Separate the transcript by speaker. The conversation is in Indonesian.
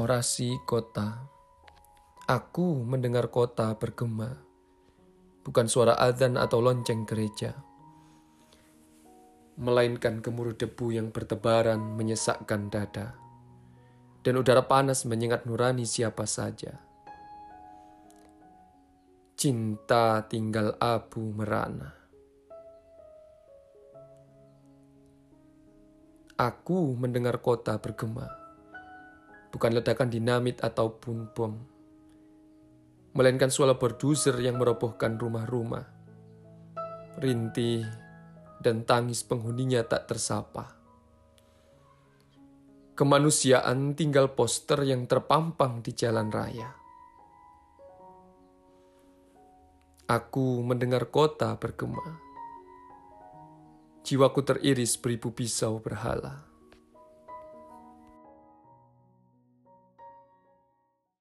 Speaker 1: Orasi kota. Aku mendengar kota bergema. Bukan suara adzan atau lonceng gereja. Melainkan gemuruh debu yang bertebaran menyesakkan dada. Dan udara panas menyengat nurani siapa saja. Cinta tinggal abu merana. Aku mendengar kota bergema bukan ledakan dinamit ataupun bom, melainkan suara berduser yang merobohkan rumah-rumah. Rintih dan tangis penghuninya tak tersapa. Kemanusiaan tinggal poster yang terpampang di jalan raya. Aku mendengar kota bergema. Jiwaku teriris beribu pisau berhala.